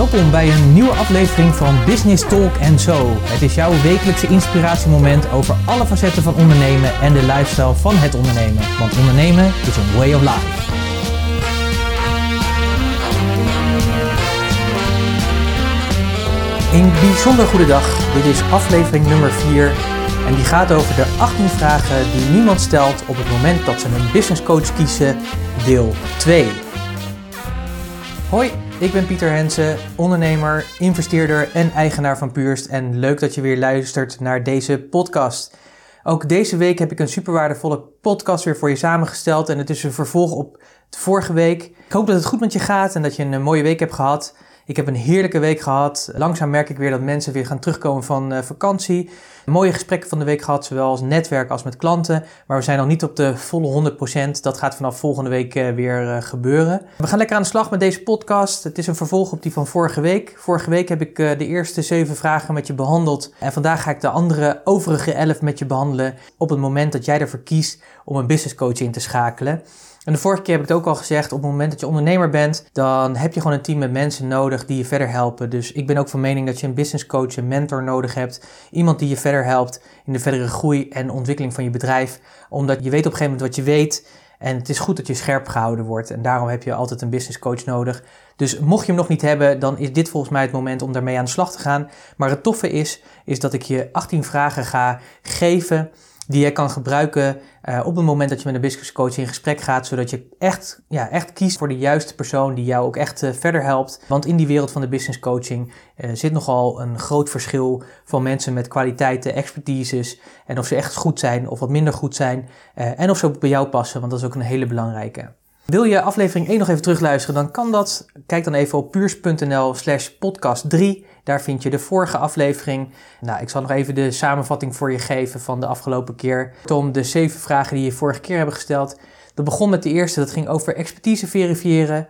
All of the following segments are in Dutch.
Welkom bij een nieuwe aflevering van Business Talk Zo. Het is jouw wekelijkse inspiratiemoment over alle facetten van ondernemen en de lifestyle van het ondernemen. Want ondernemen is een way of life. Een bijzonder goede dag. Dit is aflevering nummer 4 en die gaat over de 18 vragen die niemand stelt op het moment dat ze een business coach kiezen, deel 2. Hoi, ik ben Pieter Hensen, ondernemer, investeerder en eigenaar van Puurst. En leuk dat je weer luistert naar deze podcast. Ook deze week heb ik een super waardevolle podcast weer voor je samengesteld. En het is een vervolg op vorige week. Ik hoop dat het goed met je gaat en dat je een mooie week hebt gehad. Ik heb een heerlijke week gehad. Langzaam merk ik weer dat mensen weer gaan terugkomen van uh, vakantie. Mooie gesprekken van de week gehad, zowel als netwerk als met klanten. Maar we zijn nog niet op de volle 100%. Dat gaat vanaf volgende week uh, weer uh, gebeuren. We gaan lekker aan de slag met deze podcast. Het is een vervolg op die van vorige week. Vorige week heb ik de eerste zeven vragen met je behandeld. En vandaag ga ik de andere overige elf met je behandelen. Op het moment dat jij ervoor kiest om een business coach in te schakelen. En de vorige keer heb ik het ook al gezegd, op het moment dat je ondernemer bent, dan heb je gewoon een team met mensen nodig die je verder helpen. Dus ik ben ook van mening dat je een business coach, een mentor nodig hebt. Iemand die je verder helpt in de verdere groei en ontwikkeling van je bedrijf. Omdat je weet op een gegeven moment wat je weet. En het is goed dat je scherp gehouden wordt. En daarom heb je altijd een business coach nodig. Dus mocht je hem nog niet hebben, dan is dit volgens mij het moment om daarmee aan de slag te gaan. Maar het toffe is, is dat ik je 18 vragen ga geven die je kan gebruiken uh, op het moment dat je met een business coach in gesprek gaat, zodat je echt, ja, echt kiest voor de juiste persoon die jou ook echt uh, verder helpt. Want in die wereld van de business coaching uh, zit nogal een groot verschil van mensen met kwaliteiten, expertises en of ze echt goed zijn of wat minder goed zijn en of ze ook bij jou passen, want dat is ook een hele belangrijke. Wil je aflevering 1 nog even terugluisteren, dan kan dat. Kijk dan even op puurs.nl slash podcast 3. Daar vind je de vorige aflevering. Nou, ik zal nog even de samenvatting voor je geven van de afgelopen keer. Tom, de zeven vragen die je vorige keer hebben gesteld. Dat begon met de eerste, dat ging over expertise verifiëren.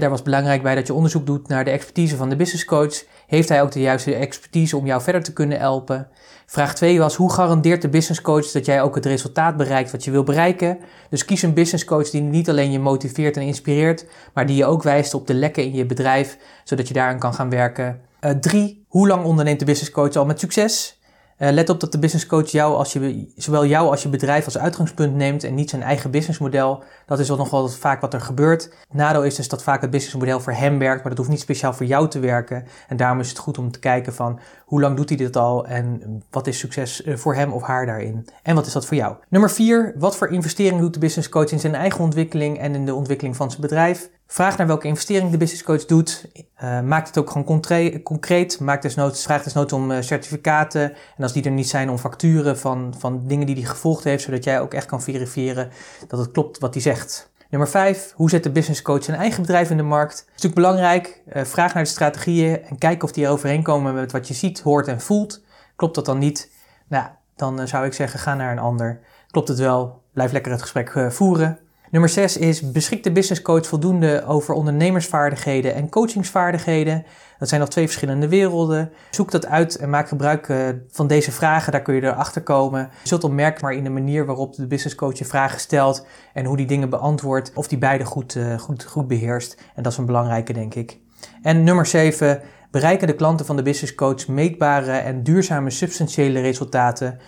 Daar was belangrijk bij dat je onderzoek doet naar de expertise van de business coach. Heeft hij ook de juiste expertise om jou verder te kunnen helpen? Vraag 2 was: hoe garandeert de business coach dat jij ook het resultaat bereikt wat je wil bereiken? Dus kies een business coach die niet alleen je motiveert en inspireert, maar die je ook wijst op de lekken in je bedrijf, zodat je daaraan kan gaan werken. 3. Uh, hoe lang onderneemt de business coach al met succes? Uh, let op dat de business coach jou als je, zowel jou als je bedrijf als uitgangspunt neemt en niet zijn eigen businessmodel. Dat is wel nog wel vaak wat er gebeurt. nadeel is dus dat vaak het businessmodel voor hem werkt, maar dat hoeft niet speciaal voor jou te werken. En daarom is het goed om te kijken van hoe lang doet hij dit al en wat is succes eh, voor hem of haar daarin. En wat is dat voor jou? Nummer 4. Wat voor investering doet de business coach in zijn eigen ontwikkeling en in de ontwikkeling van zijn bedrijf? Vraag naar welke investering de business coach doet. Uh, maak het ook gewoon concreet. Maak desnoods, vraag desnoods om uh, certificaten. En als die er niet zijn, om facturen van, van dingen die hij gevolgd heeft. Zodat jij ook echt kan verifiëren dat het klopt wat hij zegt. Nummer 5. Hoe zet de business coach zijn eigen bedrijf in de markt? Dat is natuurlijk belangrijk. Uh, vraag naar de strategieën en kijk of die er overeenkomen met wat je ziet, hoort en voelt. Klopt dat dan niet? Nou, dan zou ik zeggen, ga naar een ander. Klopt het wel? Blijf lekker het gesprek voeren. Nummer 6 is beschikt de business coach voldoende over ondernemersvaardigheden en coachingsvaardigheden. Dat zijn nog twee verschillende werelden. Zoek dat uit en maak gebruik uh, van deze vragen. Daar kun je erachter komen. Je zult opmerken maar in de manier waarop de business coach je vragen stelt en hoe die dingen beantwoordt, of die beide goed, uh, goed, goed beheerst. En dat is een belangrijke, denk ik. En nummer 7. Bereiken de klanten van de business coach meetbare en duurzame substantiële resultaten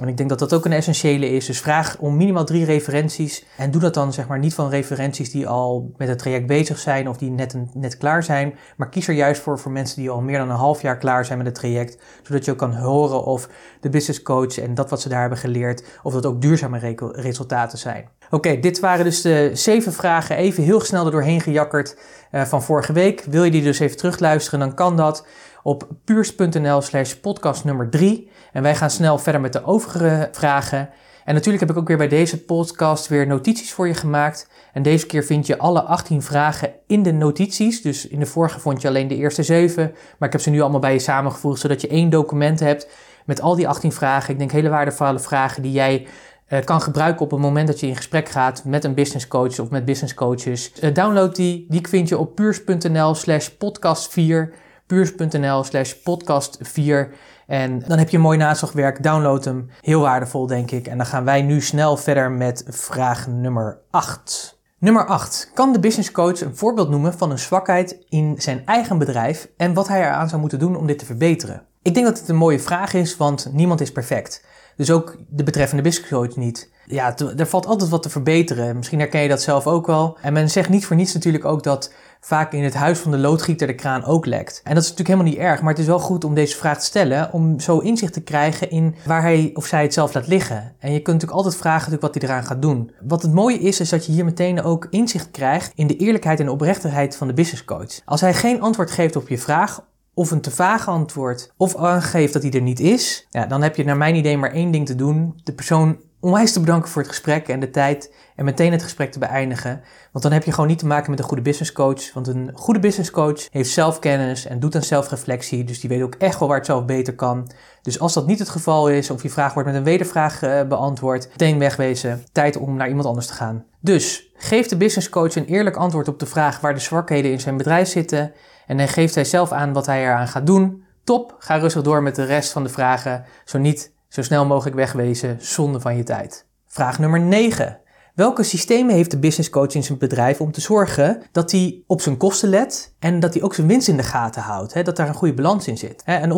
en ik denk dat dat ook een essentiële is. Dus vraag om minimaal drie referenties. En doe dat dan zeg maar niet van referenties die al met het traject bezig zijn of die net, net klaar zijn. Maar kies er juist voor voor mensen die al meer dan een half jaar klaar zijn met het traject. Zodat je ook kan horen of de business coach en dat wat ze daar hebben geleerd, of dat ook duurzame resultaten zijn. Oké, dit waren dus de zeven vragen. Even heel snel er doorheen gejakkerd uh, van vorige week. Wil je die dus even terugluisteren, dan kan dat op puurs.nl slash podcast nummer 3. En wij gaan snel verder met de overige vragen. En natuurlijk heb ik ook weer bij deze podcast weer notities voor je gemaakt. En deze keer vind je alle 18 vragen in de notities. Dus in de vorige vond je alleen de eerste 7. Maar ik heb ze nu allemaal bij je samengevoegd, zodat je één document hebt met al die 18 vragen. Ik denk hele waardevolle vragen die jij uh, kan gebruiken op het moment dat je in gesprek gaat met een business coach of met business coaches. Uh, download die, die vind je op puurs.nl slash podcast 4 puurs.nl slash podcast 4. En dan heb je een mooi naslagwerk. Download hem. Heel waardevol, denk ik. En dan gaan wij nu snel verder met vraag nummer 8. Nummer 8. Kan de business coach een voorbeeld noemen van een zwakheid in zijn eigen bedrijf en wat hij eraan zou moeten doen om dit te verbeteren? Ik denk dat het een mooie vraag is, want niemand is perfect. Dus ook de betreffende business coach niet. Ja, er valt altijd wat te verbeteren. Misschien herken je dat zelf ook wel. En men zegt niet voor niets natuurlijk ook dat vaak in het huis van de loodgieter de kraan ook lekt. En dat is natuurlijk helemaal niet erg, maar het is wel goed om deze vraag te stellen, om zo inzicht te krijgen in waar hij of zij het zelf laat liggen. En je kunt natuurlijk altijd vragen wat hij eraan gaat doen. Wat het mooie is, is dat je hier meteen ook inzicht krijgt in de eerlijkheid en oprechtheid van de business coach. Als hij geen antwoord geeft op je vraag, of een te vaag antwoord, of aangeeft dat hij er niet is, ja, dan heb je naar mijn idee maar één ding te doen: de persoon onwijs te bedanken voor het gesprek en de tijd en meteen het gesprek te beëindigen. Want dan heb je gewoon niet te maken met een goede business coach. Want een goede business coach heeft zelfkennis en doet aan zelfreflectie. Dus die weet ook echt wel waar het zelf beter kan. Dus als dat niet het geval is, of je vraag wordt met een wedervraag uh, beantwoord, meteen wegwezen. Tijd om naar iemand anders te gaan. Dus geef de business coach een eerlijk antwoord op de vraag waar de zwakheden in zijn bedrijf zitten. En dan geeft hij zelf aan wat hij eraan gaat doen. Top, ga rustig door met de rest van de vragen. Zo niet, zo snel mogelijk wegwezen, zonde van je tijd. Vraag nummer 9. Welke systemen heeft de business coach in zijn bedrijf om te zorgen dat hij op zijn kosten let en dat hij ook zijn winst in de gaten houdt? Hè, dat daar een goede balans in zit. Hè, een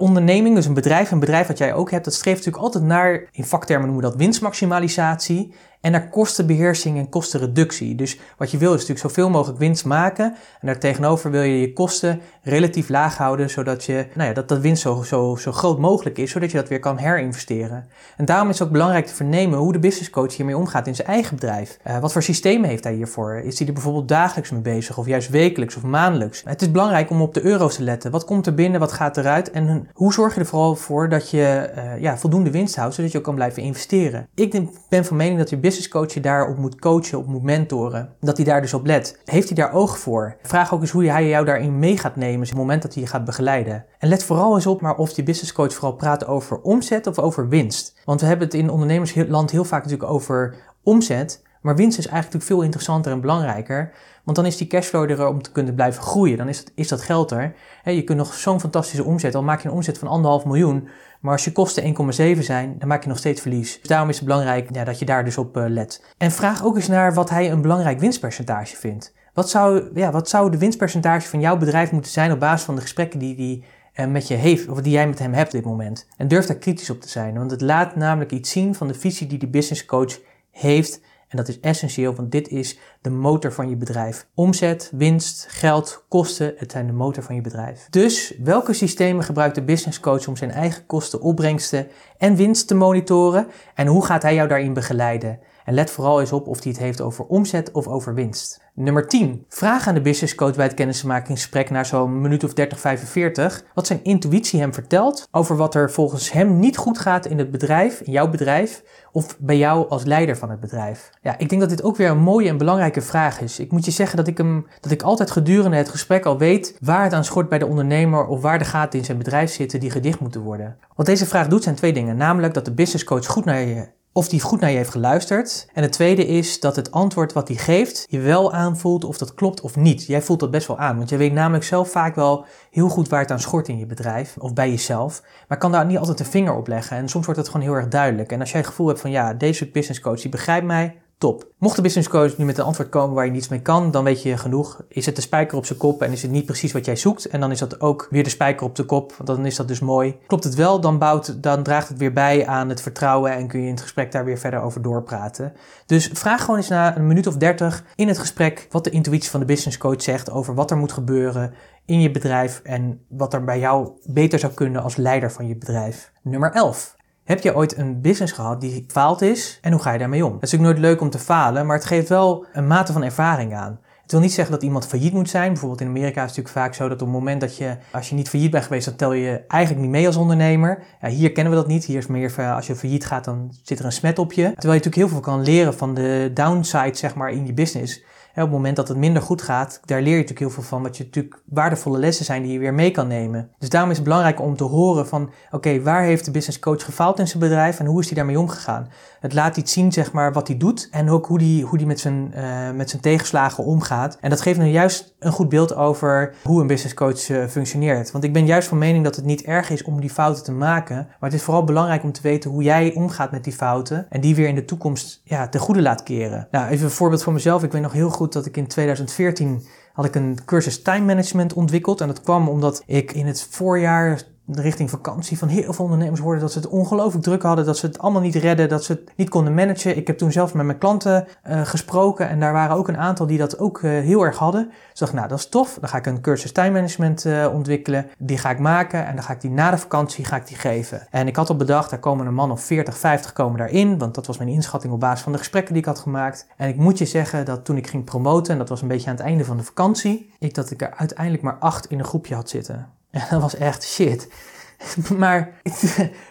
onderneming, dus een bedrijf, een bedrijf wat jij ook hebt, dat streeft natuurlijk altijd naar, in vaktermen noemen we dat winstmaximalisatie en naar kostenbeheersing en kostenreductie. Dus wat je wil is natuurlijk zoveel mogelijk winst maken. En daartegenover wil je je kosten relatief laag houden, zodat je, nou ja, dat, dat winst zo, zo, zo groot mogelijk is, zodat je dat weer kan herinvesteren. En daarom is het ook belangrijk te vernemen hoe de business coach hiermee omgaat in zijn eigen bedrijf. Uh, wat voor systemen heeft hij hiervoor? Is hij er bijvoorbeeld dagelijks mee bezig, of juist wekelijks of maandelijks? Het is belangrijk om op de euro's te letten. Wat komt er binnen, wat gaat eruit? En hoe zorg je er vooral voor dat je uh, ja, voldoende winst houdt, zodat je ook kan blijven investeren? Ik ben van mening dat je business coach je daarop moet coachen, op moet mentoren. Dat hij daar dus op let. Heeft hij daar oog voor? Vraag ook eens hoe hij jou daarin mee gaat nemen op het moment dat hij je gaat begeleiden. En let vooral eens op maar of die business coach vooral praat over omzet of over winst. Want we hebben het in ondernemersland heel vaak natuurlijk over omzet. Maar winst is eigenlijk veel interessanter en belangrijker. Want dan is die cashflow er om te kunnen blijven groeien. Dan is dat, is dat geld er. je kunt nog zo'n fantastische omzet. Al maak je een omzet van anderhalf miljoen. Maar als je kosten 1,7 zijn, dan maak je nog steeds verlies. Dus daarom is het belangrijk ja, dat je daar dus op uh, let. En vraag ook eens naar wat hij een belangrijk winstpercentage vindt. Wat zou, ja, wat zou de winstpercentage van jouw bedrijf moeten zijn op basis van de gesprekken die hij uh, met je heeft, of die jij met hem hebt op dit moment? En durf daar kritisch op te zijn, want het laat namelijk iets zien van de visie die de business coach heeft en dat is essentieel, want dit is de motor van je bedrijf. Omzet, winst, geld, kosten, het zijn de motor van je bedrijf. Dus welke systemen gebruikt de business coach om zijn eigen kosten, opbrengsten en winst te monitoren? En hoe gaat hij jou daarin begeleiden? En let vooral eens op of hij het heeft over omzet of over winst. Nummer 10. Vraag aan de business coach bij het kennismakingsgesprek naar zo'n minuut of 30, 45 wat zijn intuïtie hem vertelt over wat er volgens hem niet goed gaat in het bedrijf, in jouw bedrijf, of bij jou als leider van het bedrijf. Ja, ik denk dat dit ook weer een mooie en belangrijke vraag is. Ik moet je zeggen dat ik, hem, dat ik altijd gedurende het gesprek al weet waar het aan schort bij de ondernemer of waar de gaten in zijn bedrijf zitten die gedicht moeten worden. Wat deze vraag doet zijn twee dingen. Namelijk dat de business coach goed naar je of die goed naar je heeft geluisterd. En het tweede is dat het antwoord wat hij geeft je wel aanvoelt of dat klopt of niet. Jij voelt dat best wel aan, want je weet namelijk zelf vaak wel heel goed waar het aan schort in je bedrijf of bij jezelf, maar kan daar niet altijd een vinger op leggen. En soms wordt het gewoon heel erg duidelijk. En als jij het gevoel hebt van ja, deze business coach die begrijpt mij, top. Mocht de business coach nu met een antwoord komen waar je niets mee kan, dan weet je genoeg. Is het de spijker op zijn kop en is het niet precies wat jij zoekt? En dan is dat ook weer de spijker op de kop, want dan is dat dus mooi. Klopt het wel, dan, bouwt, dan draagt het weer bij aan het vertrouwen en kun je in het gesprek daar weer verder over doorpraten. Dus vraag gewoon eens na een minuut of dertig in het gesprek wat de intuïtie van de business coach zegt over wat er moet gebeuren in je bedrijf en wat er bij jou beter zou kunnen als leider van je bedrijf. Nummer 11. Heb je ooit een business gehad die gefaald is en hoe ga je daarmee om? Het is natuurlijk nooit leuk om te falen, maar het geeft wel een mate van ervaring aan. Het wil niet zeggen dat iemand failliet moet zijn. Bijvoorbeeld in Amerika is het natuurlijk vaak zo dat op het moment dat je, als je niet failliet bent geweest, dan tel je eigenlijk niet mee als ondernemer. Ja, hier kennen we dat niet. Hier is meer, als je failliet gaat, dan zit er een smet op je. Terwijl je natuurlijk heel veel kan leren van de downside, zeg maar, in je business. Op het moment dat het minder goed gaat, daar leer je natuurlijk heel veel van, wat je natuurlijk waardevolle lessen zijn die je weer mee kan nemen. Dus daarom is het belangrijk om te horen van, oké, waar heeft de business coach gefaald in zijn bedrijf en hoe is hij daarmee omgegaan? Het laat iets zien, zeg maar, wat hij doet en ook hoe hij hoe die met, zijn, uh, met zijn tegenslagen omgaat. En dat geeft nou juist een goed beeld over hoe een business coach uh, functioneert. Want ik ben juist van mening dat het niet erg is om die fouten te maken, maar het is vooral belangrijk om te weten hoe jij omgaat met die fouten en die weer in de toekomst ja, ten goede laat keren. Nou, even een voorbeeld van mezelf. Ik weet nog heel goed dat ik in 2014 had ik een cursus time management ontwikkeld. En dat kwam omdat ik in het voorjaar richting vakantie van heel veel ondernemers hoorden dat ze het ongelooflijk druk hadden, dat ze het allemaal niet redden, dat ze het niet konden managen. Ik heb toen zelf met mijn klanten uh, gesproken en daar waren ook een aantal die dat ook uh, heel erg hadden. Dus dacht, nou dat is tof, dan ga ik een cursus time management uh, ontwikkelen, die ga ik maken en dan ga ik die na de vakantie ga ik die geven. En ik had al bedacht, daar komen een man of 40, 50 komen daarin, want dat was mijn inschatting op basis van de gesprekken die ik had gemaakt. En ik moet je zeggen dat toen ik ging promoten, en dat was een beetje aan het einde van de vakantie, ik dat ik er uiteindelijk maar acht in een groepje had zitten. En dat was echt shit. maar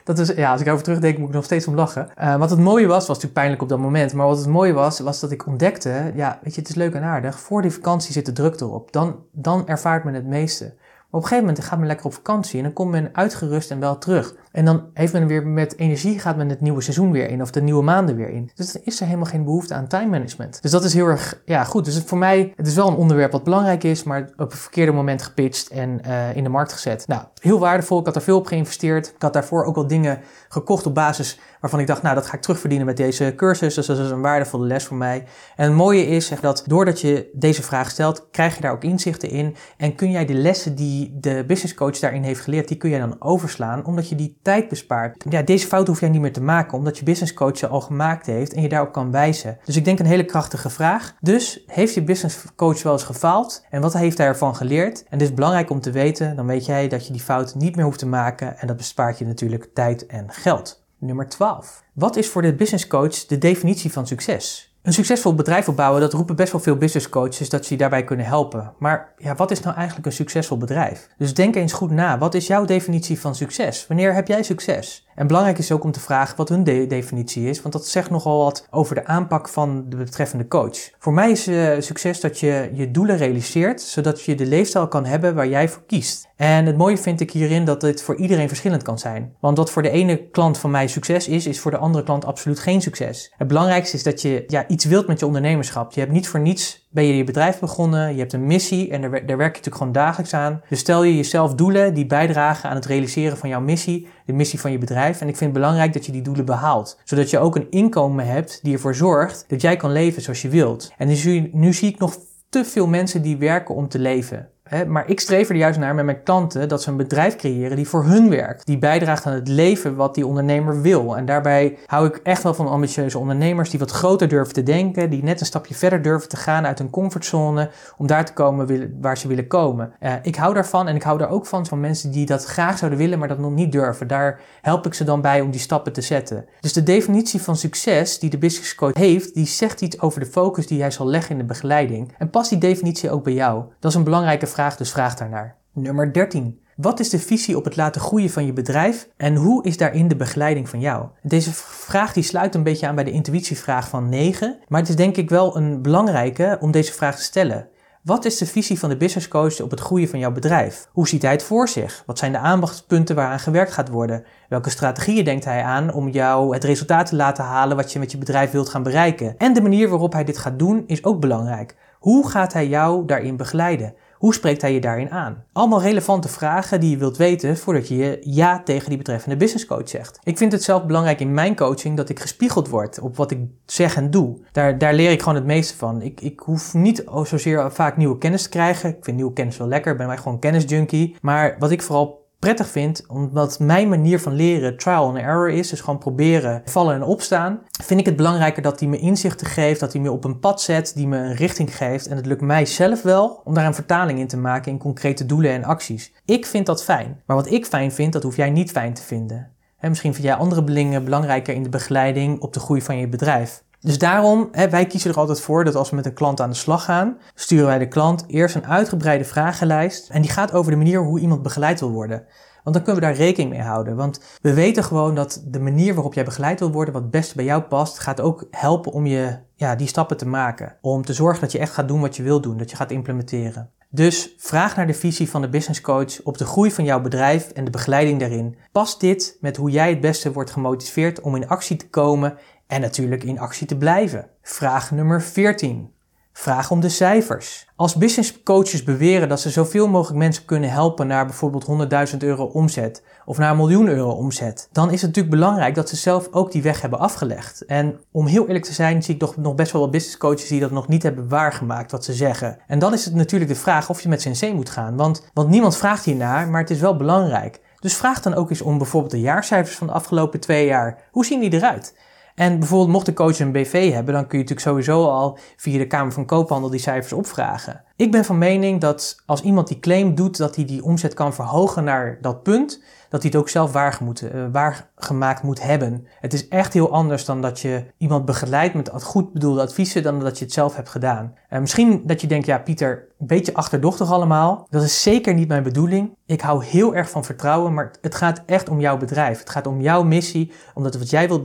dat is, ja, als ik over terugdenk, moet ik nog steeds om lachen. Uh, wat het mooie was, was natuurlijk pijnlijk op dat moment. Maar wat het mooie was, was dat ik ontdekte, ja, weet je, het is leuk en aardig. Voor die vakantie zit de druk erop. Dan, dan ervaart men het meeste. Op een gegeven moment gaat men lekker op vakantie en dan komt men uitgerust en wel terug. En dan heeft men weer met energie, gaat men het nieuwe seizoen weer in of de nieuwe maanden weer in. Dus dan is er helemaal geen behoefte aan time management. Dus dat is heel erg ja, goed. Dus voor mij, het is wel een onderwerp wat belangrijk is, maar op het verkeerde moment gepitcht en uh, in de markt gezet. Nou, heel waardevol. Ik had er veel op geïnvesteerd. Ik had daarvoor ook al dingen gekocht op basis waarvan ik dacht, nou, dat ga ik terugverdienen met deze cursus. Dus dat is een waardevolle les voor mij. En het mooie is dat doordat je deze vraag stelt, krijg je daar ook inzichten in. En kun jij de lessen die de business coach daarin heeft geleerd, die kun jij dan overslaan, omdat je die tijd bespaart. Ja, deze fout hoef jij niet meer te maken, omdat je business coach ze al gemaakt heeft en je daarop kan wijzen. Dus ik denk een hele krachtige vraag. Dus heeft je business coach wel eens gefaald? En wat heeft hij ervan geleerd? En dit is belangrijk om te weten, dan weet jij dat je die fout niet meer hoeft te maken en dat bespaart je natuurlijk tijd en geld. Nummer 12. Wat is voor de business coach de definitie van succes? Een succesvol bedrijf opbouwen, dat roepen best wel veel business coaches dat ze je daarbij kunnen helpen. Maar ja, wat is nou eigenlijk een succesvol bedrijf? Dus denk eens goed na. Wat is jouw definitie van succes? Wanneer heb jij succes? En belangrijk is ook om te vragen wat hun definitie is, want dat zegt nogal wat over de aanpak van de betreffende coach. Voor mij is uh, succes dat je je doelen realiseert, zodat je de leefstijl kan hebben waar jij voor kiest. En het mooie vind ik hierin dat dit voor iedereen verschillend kan zijn. Want wat voor de ene klant van mij succes is, is voor de andere klant absoluut geen succes. Het belangrijkste is dat je ja, iets wilt met je ondernemerschap. Je hebt niet voor niets ben je je bedrijf begonnen, je hebt een missie en daar, daar werk je natuurlijk gewoon dagelijks aan. Dus stel je jezelf doelen die bijdragen aan het realiseren van jouw missie, de missie van je bedrijf. En ik vind het belangrijk dat je die doelen behaalt, zodat je ook een inkomen hebt die ervoor zorgt dat jij kan leven zoals je wilt. En nu, nu zie ik nog te veel mensen die werken om te leven maar ik streef er juist naar met mijn klanten dat ze een bedrijf creëren die voor hun werkt. Die bijdraagt aan het leven wat die ondernemer wil. En daarbij hou ik echt wel van ambitieuze ondernemers die wat groter durven te denken. Die net een stapje verder durven te gaan uit hun comfortzone. Om daar te komen waar ze willen komen. Uh, ik hou daarvan en ik hou daar ook van van mensen die dat graag zouden willen, maar dat nog niet durven. Daar help ik ze dan bij om die stappen te zetten. Dus de definitie van succes die de business coach heeft, die zegt iets over de focus die hij zal leggen in de begeleiding. En past die definitie ook bij jou? Dat is een belangrijke vraag dus vraag daarnaar. Nummer 13. Wat is de visie op het laten groeien van je bedrijf en hoe is daarin de begeleiding van jou? Deze vraag die sluit een beetje aan bij de intuïtievraag van 9, maar het is denk ik wel een belangrijke om deze vraag te stellen. Wat is de visie van de business coach op het groeien van jouw bedrijf? Hoe ziet hij het voor zich? Wat zijn de aandachtspunten waaraan gewerkt gaat worden? Welke strategieën denkt hij aan om jou het resultaat te laten halen wat je met je bedrijf wilt gaan bereiken? En de manier waarop hij dit gaat doen is ook belangrijk. Hoe gaat hij jou daarin begeleiden? Hoe spreekt hij je daarin aan? Allemaal relevante vragen die je wilt weten voordat je ja tegen die betreffende business coach zegt. Ik vind het zelf belangrijk in mijn coaching dat ik gespiegeld word op wat ik zeg en doe. Daar, daar leer ik gewoon het meeste van. Ik, ik hoef niet zozeer vaak nieuwe kennis te krijgen. Ik vind nieuwe kennis wel lekker, ik ben wij gewoon kennisjunkie. Maar wat ik vooral prettig vind, omdat mijn manier van leren trial and error is, dus gewoon proberen, vallen en opstaan, vind ik het belangrijker dat hij me inzichten geeft, dat hij me op een pad zet, die me een richting geeft. En het lukt mij zelf wel om daar een vertaling in te maken in concrete doelen en acties. Ik vind dat fijn, maar wat ik fijn vind, dat hoef jij niet fijn te vinden. En misschien vind jij andere dingen belangrijker in de begeleiding op de groei van je bedrijf. Dus daarom, hè, wij kiezen er altijd voor dat als we met een klant aan de slag gaan, sturen wij de klant eerst een uitgebreide vragenlijst. En die gaat over de manier hoe iemand begeleid wil worden. Want dan kunnen we daar rekening mee houden. Want we weten gewoon dat de manier waarop jij begeleid wil worden, wat het beste bij jou past, gaat ook helpen om je ja, die stappen te maken. Om te zorgen dat je echt gaat doen wat je wil doen, dat je gaat implementeren. Dus vraag naar de visie van de business coach op de groei van jouw bedrijf en de begeleiding daarin. Past dit met hoe jij het beste wordt gemotiveerd om in actie te komen en natuurlijk in actie te blijven? Vraag nummer 14. Vraag om de cijfers. Als business coaches beweren dat ze zoveel mogelijk mensen kunnen helpen naar bijvoorbeeld 100.000 euro omzet of naar een miljoen euro omzet, dan is het natuurlijk belangrijk dat ze zelf ook die weg hebben afgelegd. En om heel eerlijk te zijn, zie ik toch nog best wel wat business coaches die dat nog niet hebben waargemaakt wat ze zeggen. En dan is het natuurlijk de vraag of je met CNC moet gaan, want, want niemand vraagt hiernaar, maar het is wel belangrijk. Dus vraag dan ook eens om bijvoorbeeld de jaarcijfers van de afgelopen twee jaar. Hoe zien die eruit? En bijvoorbeeld mocht de coach een BV hebben, dan kun je natuurlijk sowieso al via de Kamer van Koophandel die cijfers opvragen. Ik ben van mening dat als iemand die claim doet dat hij die omzet kan verhogen naar dat punt, dat hij het ook zelf eh, waargemaakt moet hebben. Het is echt heel anders dan dat je iemand begeleidt met goed bedoelde adviezen dan dat je het zelf hebt gedaan. Uh, misschien dat je denkt, ja Pieter, een beetje achterdochtig allemaal. Dat is zeker niet mijn bedoeling. Ik hou heel erg van vertrouwen, maar het gaat echt om jouw bedrijf. Het gaat om jouw missie, omdat wat jij wilt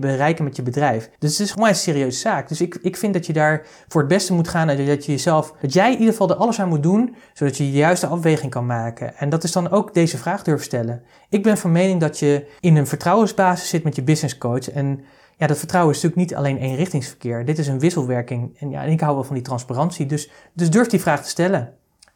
bereiken met je bedrijf. Dus het is gewoon een serieuze zaak. Dus ik, ik vind dat je daar voor het beste moet gaan en dat je jezelf, dat jij in ieder geval er alles aan moet doen, zodat je de juiste afweging kan maken. En dat is dan ook deze vraag durven stellen. Ik ben van mening dat je in een vertrouwensbasis zit met je business coach en ja, dat vertrouwen is natuurlijk niet alleen eenrichtingsverkeer. Dit is een wisselwerking. En ja, ik hou wel van die transparantie. Dus, dus durf die vraag te stellen.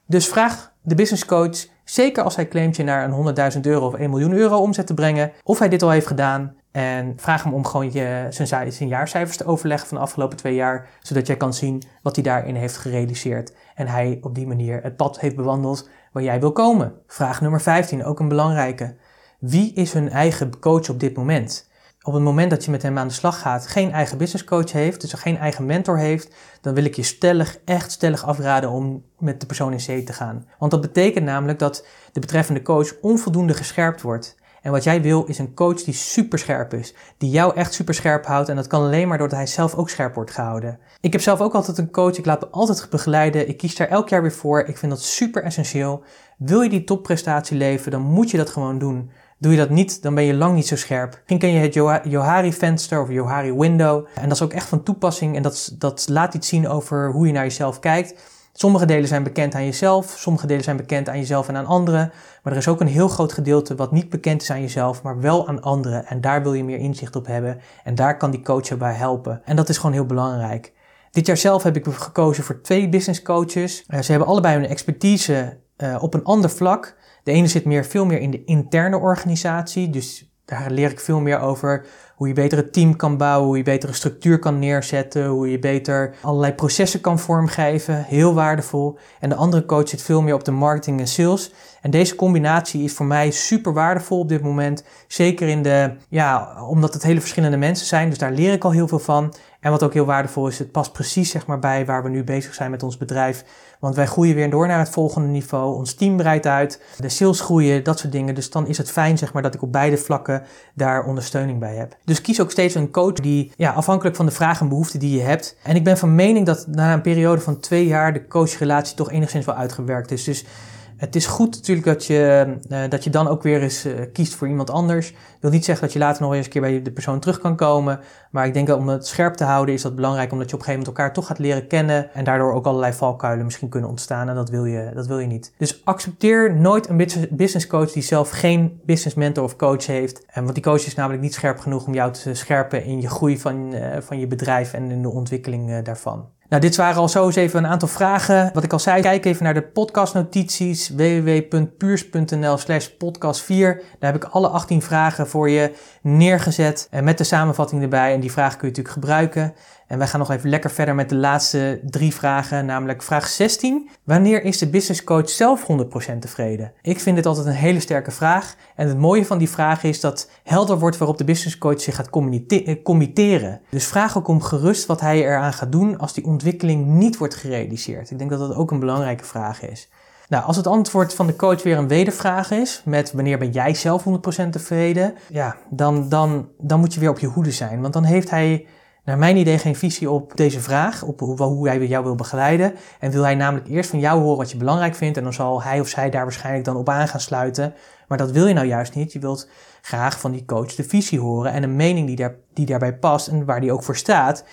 Dus vraag de business coach, zeker als hij claimt je naar een 100.000 euro of 1 miljoen euro omzet te brengen, of hij dit al heeft gedaan. En vraag hem om gewoon je, zijn, zijn jaarcijfers te overleggen van de afgelopen twee jaar, zodat jij kan zien wat hij daarin heeft gerealiseerd. En hij op die manier het pad heeft bewandeld waar jij wil komen. Vraag nummer 15, ook een belangrijke. Wie is hun eigen coach op dit moment? op het moment dat je met hem aan de slag gaat, geen eigen business coach heeft, dus geen eigen mentor heeft, dan wil ik je stellig, echt stellig afraden om met de persoon in zee te gaan. Want dat betekent namelijk dat de betreffende coach onvoldoende gescherpt wordt. En wat jij wil is een coach die super scherp is, die jou echt super scherp houdt en dat kan alleen maar doordat hij zelf ook scherp wordt gehouden. Ik heb zelf ook altijd een coach, ik laat me altijd begeleiden, ik kies daar elk jaar weer voor, ik vind dat super essentieel. Wil je die topprestatie leven, dan moet je dat gewoon doen. Doe je dat niet, dan ben je lang niet zo scherp. Misschien ken je het Johari venster of Johari window. En dat is ook echt van toepassing en dat, dat laat iets zien over hoe je naar jezelf kijkt. Sommige delen zijn bekend aan jezelf, sommige delen zijn bekend aan jezelf en aan anderen. Maar er is ook een heel groot gedeelte wat niet bekend is aan jezelf, maar wel aan anderen. En daar wil je meer inzicht op hebben. En daar kan die coach je bij helpen. En dat is gewoon heel belangrijk. Dit jaar zelf heb ik gekozen voor twee business coaches. Eh, ze hebben allebei hun expertise uh, op een ander vlak. De ene zit meer, veel meer in de interne organisatie. Dus daar leer ik veel meer over hoe je beter het team kan bouwen, hoe je betere structuur kan neerzetten, hoe je beter allerlei processen kan vormgeven. Heel waardevol. En de andere coach zit veel meer op de marketing en sales. En deze combinatie is voor mij super waardevol op dit moment. Zeker in de, ja, omdat het hele verschillende mensen zijn. Dus daar leer ik al heel veel van. En wat ook heel waardevol is, het past precies zeg maar bij waar we nu bezig zijn met ons bedrijf. Want wij groeien weer door naar het volgende niveau. Ons team breidt uit, de sales groeien, dat soort dingen. Dus dan is het fijn zeg maar dat ik op beide vlakken daar ondersteuning bij heb. Dus kies ook steeds een coach die, ja, afhankelijk van de vragen en behoeften die je hebt. En ik ben van mening dat na een periode van twee jaar de coachrelatie toch enigszins wel uitgewerkt is. Dus het is goed natuurlijk dat je, uh, dat je dan ook weer eens uh, kiest voor iemand anders. Ik wil niet zeggen dat je later nog eens een keer bij de persoon terug kan komen. Maar ik denk dat om het scherp te houden is dat belangrijk. Omdat je op een gegeven moment elkaar toch gaat leren kennen. En daardoor ook allerlei valkuilen misschien kunnen ontstaan. En dat wil je, dat wil je niet. Dus accepteer nooit een business coach die zelf geen business mentor of coach heeft. En want die coach is namelijk niet scherp genoeg om jou te scherpen in je groei van, uh, van je bedrijf en in de ontwikkeling daarvan. Nou, dit waren al zo eens even een aantal vragen. Wat ik al zei, kijk even naar de podcastnotities www.puurs.nl slash podcast 4. Daar heb ik alle 18 vragen voor je neergezet en met de samenvatting erbij. En die vragen kun je natuurlijk gebruiken. En wij gaan nog even lekker verder met de laatste drie vragen, namelijk vraag 16. Wanneer is de business coach zelf 100% tevreden? Ik vind dit altijd een hele sterke vraag. En het mooie van die vraag is dat helder wordt waarop de business coach zich gaat eh, committeren. Dus vraag ook om gerust wat hij eraan gaat doen als die ontwikkeling niet wordt gerealiseerd. Ik denk dat dat ook een belangrijke vraag is. Nou, als het antwoord van de coach weer een wedervraag is, met wanneer ben jij zelf 100% tevreden, ja, dan, dan, dan moet je weer op je hoede zijn. Want dan heeft hij naar mijn idee geen visie op deze vraag, op hoe hij jou wil begeleiden. En wil hij namelijk eerst van jou horen wat je belangrijk vindt. En dan zal hij of zij daar waarschijnlijk dan op aan gaan sluiten. Maar dat wil je nou juist niet. Je wilt graag van die coach de visie horen en een mening die, daar, die daarbij past en waar die ook voor staat.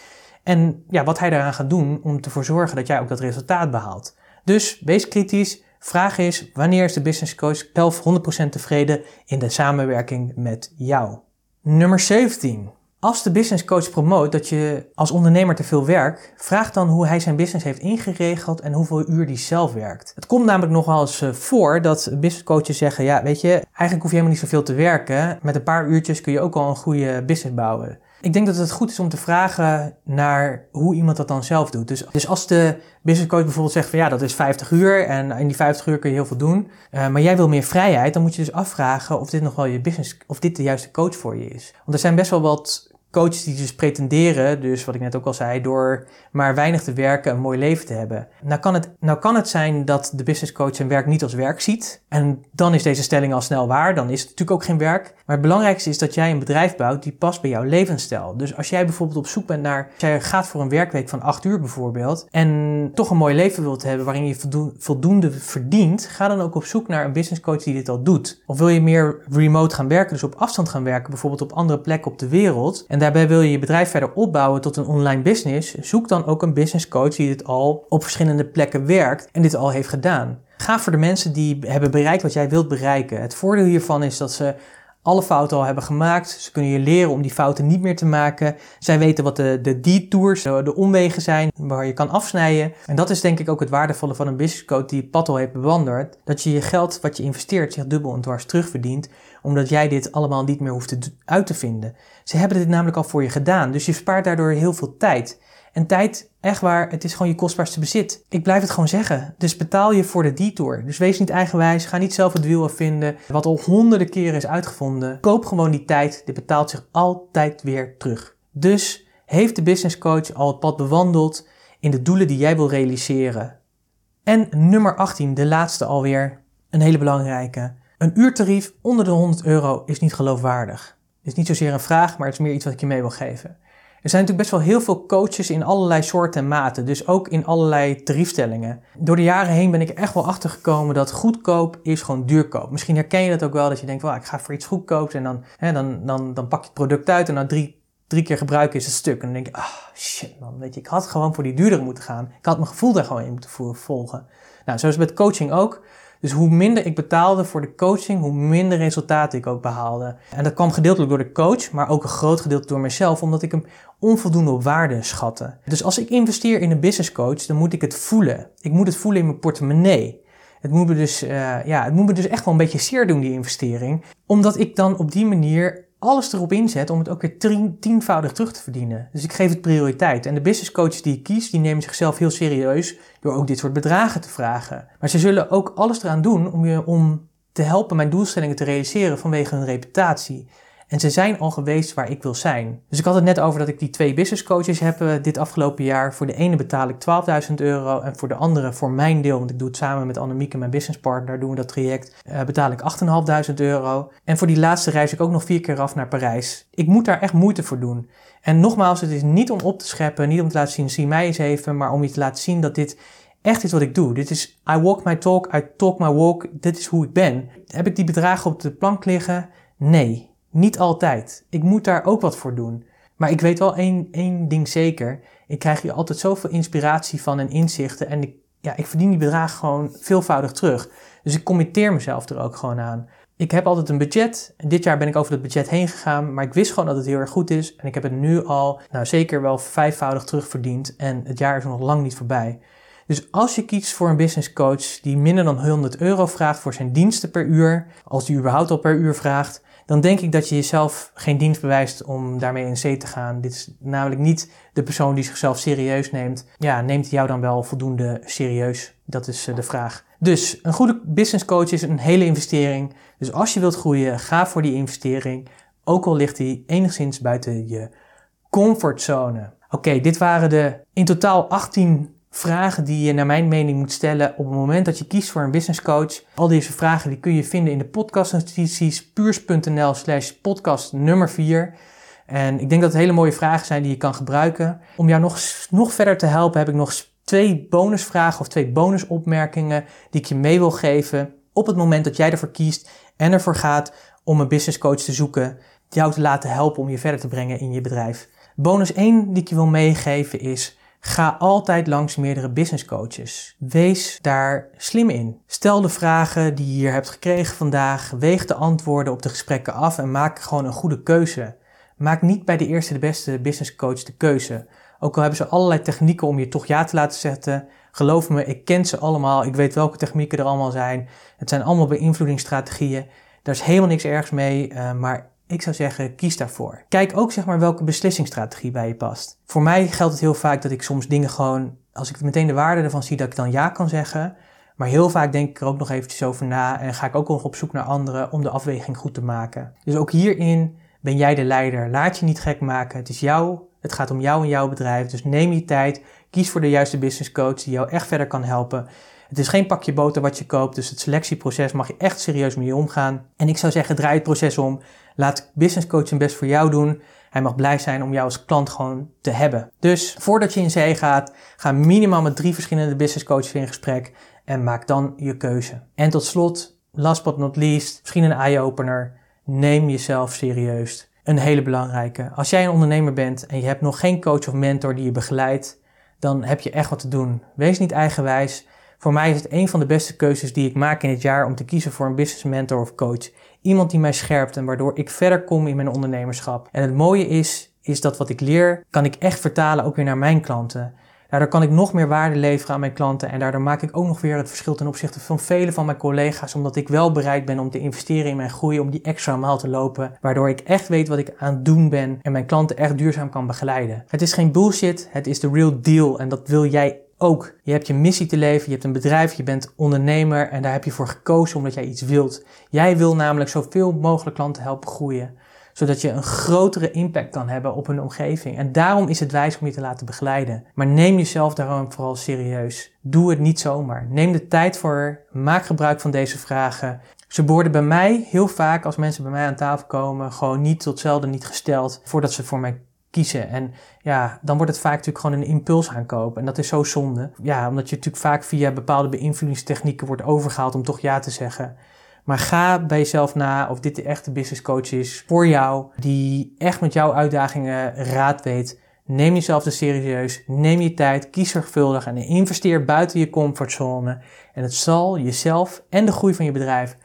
En ja, wat hij daaraan gaat doen om ervoor zorgen dat jij ook dat resultaat behaalt. Dus wees kritisch. Vraag is, wanneer is de business coach zelf 100% tevreden in de samenwerking met jou? Nummer 17. Als de business coach promoot dat je als ondernemer te veel werkt, vraag dan hoe hij zijn business heeft ingeregeld en hoeveel uur die zelf werkt. Het komt namelijk nog wel eens eh, voor dat business coaches zeggen: Ja, weet je, eigenlijk hoef je helemaal niet zoveel te werken. Met een paar uurtjes kun je ook al een goede business bouwen. Ik denk dat het goed is om te vragen naar hoe iemand dat dan zelf doet. Dus, dus als de business coach bijvoorbeeld zegt van ja, dat is 50 uur en in die 50 uur kun je heel veel doen, uh, maar jij wil meer vrijheid, dan moet je dus afvragen of dit nog wel je business, of dit de juiste coach voor je is. Want er zijn best wel wat coaches die dus pretenderen, dus wat ik net ook al zei, door maar weinig te werken een mooi leven te hebben. Nou kan het, nou kan het zijn dat de business coach zijn werk niet als werk ziet. En dan is deze stelling al snel waar, dan is het natuurlijk ook geen werk. Maar het belangrijkste is dat jij een bedrijf bouwt die past bij jouw levensstijl. Dus als jij bijvoorbeeld op zoek bent naar, als jij gaat voor een werkweek van 8 uur bijvoorbeeld, en toch een mooi leven wilt hebben waarin je voldoende verdient, ga dan ook op zoek naar een business coach die dit al doet. Of wil je meer remote gaan werken, dus op afstand gaan werken, bijvoorbeeld op andere plekken op de wereld, en daarbij wil je je bedrijf verder opbouwen tot een online business, zoek dan ook een business coach die dit al op verschillende plekken werkt en dit al heeft gedaan. Ga voor de mensen die hebben bereikt wat jij wilt bereiken. Het voordeel hiervan is dat ze alle fouten al hebben gemaakt. Ze kunnen je leren om die fouten niet meer te maken. Zij weten wat de, de detours, de omwegen zijn waar je kan afsnijden. En dat is denk ik ook het waardevolle van een business coach die pad al heeft bewandeld. Dat je je geld wat je investeert zich dubbel en dwars terugverdient. Omdat jij dit allemaal niet meer hoeft te, uit te vinden. Ze hebben dit namelijk al voor je gedaan. Dus je spaart daardoor heel veel tijd. En tijd, echt waar, het is gewoon je kostbaarste bezit. Ik blijf het gewoon zeggen. Dus betaal je voor de detour. Dus wees niet eigenwijs, ga niet zelf het wiel afvinden. Wat al honderden keren is uitgevonden. Koop gewoon die tijd, dit betaalt zich altijd weer terug. Dus heeft de business coach al het pad bewandeld in de doelen die jij wil realiseren. En nummer 18, de laatste alweer, een hele belangrijke. Een uurtarief onder de 100 euro is niet geloofwaardig. Het is niet zozeer een vraag, maar het is meer iets wat ik je mee wil geven. Er zijn natuurlijk best wel heel veel coaches in allerlei soorten en maten, dus ook in allerlei tariefstellingen. Door de jaren heen ben ik echt wel achter gekomen dat goedkoop is gewoon duurkoop. Misschien herken je dat ook wel, dat je denkt, well, ik ga voor iets goedkoops en dan, hè, dan, dan, dan pak je het product uit en na drie, drie keer gebruiken is het stuk. En dan denk je, ah shit man, weet je, ik had gewoon voor die duurdere moeten gaan. Ik had mijn gevoel daar gewoon in moeten volgen. Nou, zoals met coaching ook. Dus hoe minder ik betaalde voor de coaching, hoe minder resultaten ik ook behaalde. En dat kwam gedeeltelijk door de coach, maar ook een groot gedeelte door mezelf, omdat ik hem onvoldoende op waarde schatte. Dus als ik investeer in een business coach, dan moet ik het voelen. Ik moet het voelen in mijn portemonnee. Het moet me dus, uh, ja, het moet me dus echt wel een beetje zeer doen, die investering. Omdat ik dan op die manier alles erop inzet om het ook weer tien, tienvoudig terug te verdienen. Dus ik geef het prioriteit. En de business coaches die ik kies, die nemen zichzelf heel serieus door ook dit soort bedragen te vragen. Maar ze zullen ook alles eraan doen om je om te helpen mijn doelstellingen te realiseren vanwege hun reputatie. En ze zijn al geweest waar ik wil zijn. Dus ik had het net over dat ik die twee business coaches heb uh, dit afgelopen jaar. Voor de ene betaal ik 12.000 euro en voor de andere, voor mijn deel, want ik doe het samen met Annemieke, mijn businesspartner, doen we dat traject, uh, betaal ik 8.500 euro. En voor die laatste reis ik ook nog vier keer af naar Parijs. Ik moet daar echt moeite voor doen. En nogmaals, het is niet om op te scheppen, niet om te laten zien, zie mij eens even, maar om je te laten zien dat dit echt is wat ik doe. Dit is I walk my talk, I talk my walk. Dit is hoe ik ben. Heb ik die bedragen op de plank liggen? Nee. Niet altijd. Ik moet daar ook wat voor doen. Maar ik weet wel één, één ding zeker. Ik krijg hier altijd zoveel inspiratie van en inzichten. En ik, ja, ik verdien die bedragen gewoon veelvoudig terug. Dus ik committeer mezelf er ook gewoon aan. Ik heb altijd een budget. En dit jaar ben ik over dat budget heen gegaan. Maar ik wist gewoon dat het heel erg goed is. En ik heb het nu al, nou zeker wel vijfvoudig terugverdiend. En het jaar is nog lang niet voorbij. Dus als je kiest voor een business coach die minder dan 100 euro vraagt voor zijn diensten per uur, als die überhaupt al per uur vraagt, dan denk ik dat je jezelf geen dienst bewijst om daarmee in zee te gaan. Dit is namelijk niet de persoon die zichzelf serieus neemt. Ja, neemt jou dan wel voldoende serieus? Dat is eh, de vraag. Dus een goede business coach is een hele investering. Dus als je wilt groeien, ga voor die investering. Ook al ligt die enigszins buiten je comfortzone. Oké, dit waren de in totaal 18 vragen die je naar mijn mening moet stellen op het moment dat je kiest voor een business coach. Al deze vragen die kun je vinden in de podcastnotities puurs.nl slash podcast nummer 4. En ik denk dat het hele mooie vragen zijn die je kan gebruiken. Om jou nog, nog verder te helpen heb ik nog twee bonusvragen of twee bonusopmerkingen die ik je mee wil geven op het moment dat jij ervoor kiest en ervoor gaat om een business coach te zoeken, jou te laten helpen om je verder te brengen in je bedrijf. Bonus 1 die ik je wil meegeven is Ga altijd langs meerdere business coaches. Wees daar slim in. Stel de vragen die je hier hebt gekregen vandaag. Weeg de antwoorden op de gesprekken af en maak gewoon een goede keuze. Maak niet bij de eerste de beste business coach de keuze. Ook al hebben ze allerlei technieken om je toch ja te laten zetten. Geloof me, ik ken ze allemaal. Ik weet welke technieken er allemaal zijn. Het zijn allemaal beïnvloedingsstrategieën. Daar is helemaal niks ergs mee, uh, maar ik zou zeggen, kies daarvoor. Kijk ook zeg maar welke beslissingsstrategie bij je past. Voor mij geldt het heel vaak dat ik soms dingen gewoon, als ik meteen de waarde ervan zie, dat ik dan ja kan zeggen. Maar heel vaak denk ik er ook nog eventjes over na en ga ik ook nog op zoek naar anderen om de afweging goed te maken. Dus ook hierin ben jij de leider. Laat je niet gek maken. Het is jou, het gaat om jou en jouw bedrijf. Dus neem je tijd, kies voor de juiste business coach die jou echt verder kan helpen. Het is geen pakje boter wat je koopt, dus het selectieproces mag je echt serieus mee omgaan. En ik zou zeggen, draai het proces om. Laat business coach zijn best voor jou doen. Hij mag blij zijn om jou als klant gewoon te hebben. Dus voordat je in zee gaat, ga minimaal met drie verschillende business coaches in gesprek en maak dan je keuze. En tot slot, last but not least, misschien een eye-opener. Neem jezelf serieus. Een hele belangrijke. Als jij een ondernemer bent en je hebt nog geen coach of mentor die je begeleidt, dan heb je echt wat te doen. Wees niet eigenwijs. Voor mij is het een van de beste keuzes die ik maak in het jaar om te kiezen voor een business mentor of coach. Iemand die mij scherpt en waardoor ik verder kom in mijn ondernemerschap. En het mooie is, is dat wat ik leer, kan ik echt vertalen ook weer naar mijn klanten. Daardoor kan ik nog meer waarde leveren aan mijn klanten en daardoor maak ik ook nog weer het verschil ten opzichte van vele van mijn collega's, omdat ik wel bereid ben om te investeren in mijn groei, om die extra maal te lopen, waardoor ik echt weet wat ik aan het doen ben en mijn klanten echt duurzaam kan begeleiden. Het is geen bullshit, het is de real deal en dat wil jij ook. Je hebt je missie te leven, je hebt een bedrijf, je bent ondernemer en daar heb je voor gekozen omdat jij iets wilt. Jij wil namelijk zoveel mogelijk klanten helpen groeien, zodat je een grotere impact kan hebben op hun omgeving. En daarom is het wijs om je te laten begeleiden. Maar neem jezelf daarom vooral serieus. Doe het niet zomaar. Neem de tijd voor, maak gebruik van deze vragen. Ze worden bij mij heel vaak, als mensen bij mij aan tafel komen, gewoon niet tot zelden niet gesteld voordat ze voor mij kiezen. En ja, dan wordt het vaak natuurlijk gewoon een impuls aankopen. En dat is zo zonde. Ja, omdat je natuurlijk vaak via bepaalde beïnvloedingstechnieken wordt overgehaald om toch ja te zeggen. Maar ga bij jezelf na of dit de echte business coach is voor jou, die echt met jouw uitdagingen raad weet. Neem jezelf dus serieus, neem je tijd, kies zorgvuldig en investeer buiten je comfortzone. En het zal jezelf en de groei van je bedrijf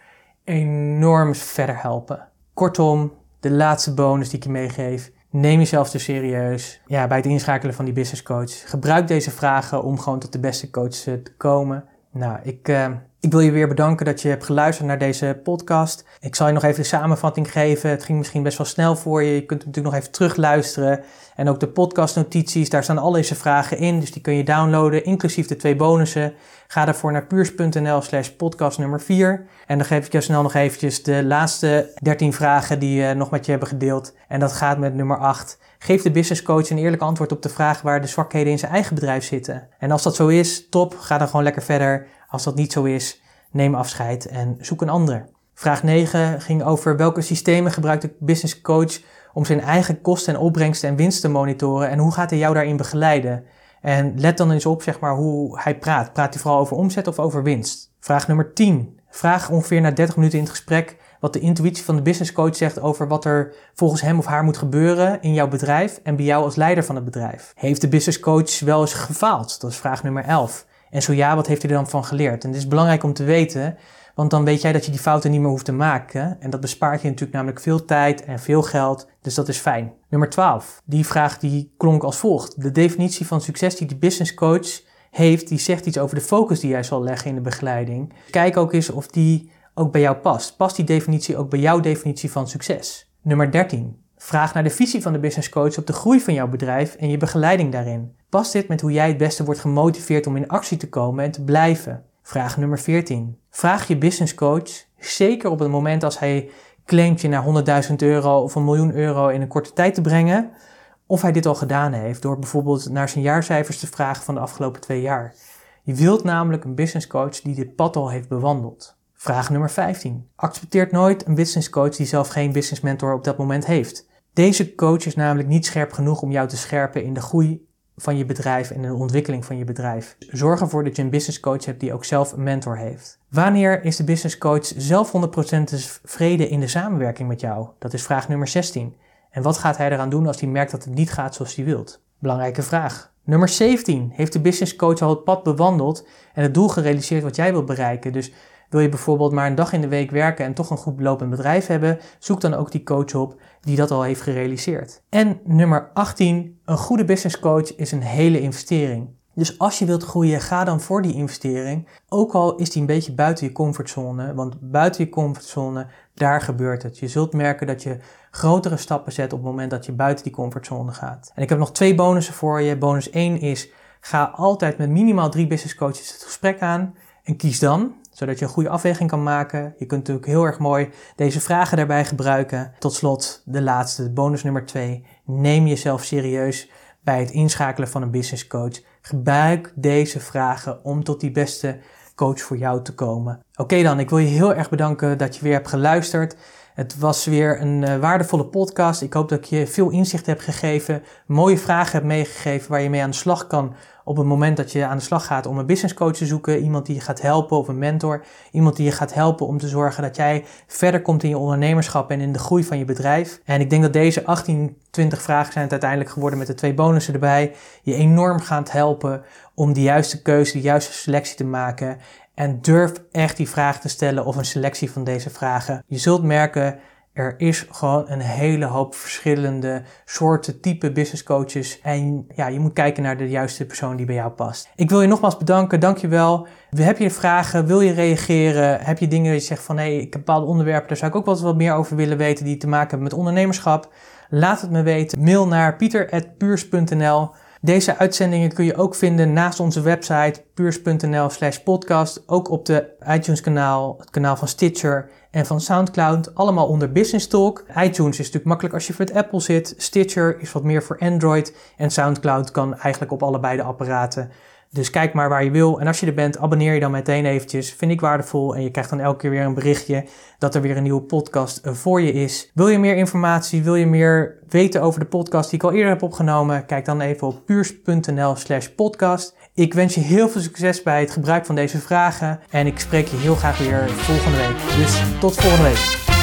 enorm verder helpen. Kortom, de laatste bonus die ik je meegeef Neem jezelf te serieus ja, bij het inschakelen van die business coach. Gebruik deze vragen om gewoon tot de beste coach eh, te komen. Nou, ik, uh, ik wil je weer bedanken dat je hebt geluisterd naar deze podcast. Ik zal je nog even de samenvatting geven. Het ging misschien best wel snel voor je. Je kunt hem natuurlijk nog even terugluisteren. En ook de podcastnotities, daar staan al deze vragen in. Dus die kun je downloaden, inclusief de twee bonussen. Ga daarvoor naar puurs.nl slash podcast nummer 4. En dan geef ik je snel nog eventjes de laatste 13 vragen die je nog met je hebben gedeeld. En dat gaat met nummer 8. Geef de business coach een eerlijk antwoord op de vraag waar de zwakheden in zijn eigen bedrijf zitten. En als dat zo is, top, ga dan gewoon lekker verder. Als dat niet zo is, neem afscheid en zoek een andere. Vraag 9 ging over welke systemen gebruikt de business coach om zijn eigen kosten en opbrengsten en winst te monitoren en hoe gaat hij jou daarin begeleiden? En let dan eens op zeg maar, hoe hij praat. Praat hij vooral over omzet of over winst? Vraag nummer 10. Vraag ongeveer na 30 minuten in het gesprek wat de intuïtie van de business coach zegt over wat er volgens hem of haar moet gebeuren in jouw bedrijf en bij jou als leider van het bedrijf. Heeft de business coach wel eens gefaald? Dat is vraag nummer 11. En zo ja, wat heeft hij er dan van geleerd? En het is belangrijk om te weten, want dan weet jij dat je die fouten niet meer hoeft te maken. En dat bespaart je natuurlijk namelijk veel tijd en veel geld. Dus dat is fijn. Nummer 12. Die vraag die klonk als volgt. De definitie van succes die de business coach heeft, die zegt iets over de focus die jij zal leggen in de begeleiding. Kijk ook eens of die ook bij jou past. Past die definitie ook bij jouw definitie van succes? Nummer 13. Vraag naar de visie van de business coach op de groei van jouw bedrijf en je begeleiding daarin. Past dit met hoe jij het beste wordt gemotiveerd om in actie te komen en te blijven? Vraag nummer 14. Vraag je business coach, zeker op het moment als hij claimt je naar 100.000 euro of een miljoen euro in een korte tijd te brengen, of hij dit al gedaan heeft door bijvoorbeeld naar zijn jaarcijfers te vragen van de afgelopen twee jaar. Je wilt namelijk een business coach die dit pad al heeft bewandeld. Vraag nummer 15. Accepteert nooit een business coach die zelf geen business mentor op dat moment heeft. Deze coach is namelijk niet scherp genoeg om jou te scherpen in de groei van je bedrijf en de ontwikkeling van je bedrijf. Zorg ervoor dat je een business coach hebt die ook zelf een mentor heeft. Wanneer is de business coach zelf 100% tevreden in de samenwerking met jou? Dat is vraag nummer 16. En wat gaat hij eraan doen als hij merkt dat het niet gaat zoals hij wilt? Belangrijke vraag. Nummer 17. Heeft de business coach al het pad bewandeld en het doel gerealiseerd wat jij wilt bereiken? Dus wil je bijvoorbeeld maar een dag in de week werken en toch een goed lopend bedrijf hebben, zoek dan ook die coach op die dat al heeft gerealiseerd. En nummer 18. Een goede business coach is een hele investering. Dus als je wilt groeien, ga dan voor die investering. Ook al is die een beetje buiten je comfortzone. Want buiten je comfortzone, daar gebeurt het. Je zult merken dat je grotere stappen zet op het moment dat je buiten die comfortzone gaat. En ik heb nog twee bonussen voor je. Bonus 1 is, ga altijd met minimaal drie business coaches het gesprek aan. En kies dan, zodat je een goede afweging kan maken. Je kunt natuurlijk heel erg mooi deze vragen daarbij gebruiken. Tot slot, de laatste, bonus nummer 2. Neem jezelf serieus bij het inschakelen van een business coach. Gebruik deze vragen om tot die beste coach voor jou te komen. Oké dan, ik wil je heel erg bedanken dat je weer hebt geluisterd. Het was weer een uh, waardevolle podcast. Ik hoop dat ik je veel inzicht heb gegeven, mooie vragen heb meegegeven waar je mee aan de slag kan op het moment dat je aan de slag gaat om een business coach te zoeken, iemand die je gaat helpen of een mentor, iemand die je gaat helpen om te zorgen dat jij verder komt in je ondernemerschap en in de groei van je bedrijf. En ik denk dat deze 18, 20 vragen zijn het uiteindelijk geworden met de twee bonussen erbij, je enorm gaat helpen om de juiste keuze, de juiste selectie te maken. En durf echt die vraag te stellen of een selectie van deze vragen. Je zult merken er is gewoon een hele hoop verschillende soorten type business coaches. En ja, je moet kijken naar de juiste persoon die bij jou past. Ik wil je nogmaals bedanken. Dankjewel. Heb je vragen? Wil je reageren? Heb je dingen dat je zegt van hé, hey, ik heb bepaalde onderwerpen, daar zou ik ook wel wat meer over willen weten die te maken hebben met ondernemerschap? Laat het me weten. Mail naar pieter.puurs.nl. Deze uitzendingen kun je ook vinden naast onze website puurs.nl slash podcast. Ook op de iTunes kanaal, het kanaal van Stitcher en van SoundCloud. Allemaal onder Business Talk. iTunes is natuurlijk makkelijk als je voor het Apple zit. Stitcher is wat meer voor Android. En SoundCloud kan eigenlijk op allebei de apparaten. Dus kijk maar waar je wil. En als je er bent, abonneer je dan meteen eventjes. Vind ik waardevol. En je krijgt dan elke keer weer een berichtje dat er weer een nieuwe podcast eh, voor je is. Wil je meer informatie? Wil je meer weten over de podcast die ik al eerder heb opgenomen? Kijk dan even op puurs.nl slash podcast. Ik wens je heel veel succes bij het gebruik van deze vragen. En ik spreek je heel graag weer volgende week. Dus tot volgende week.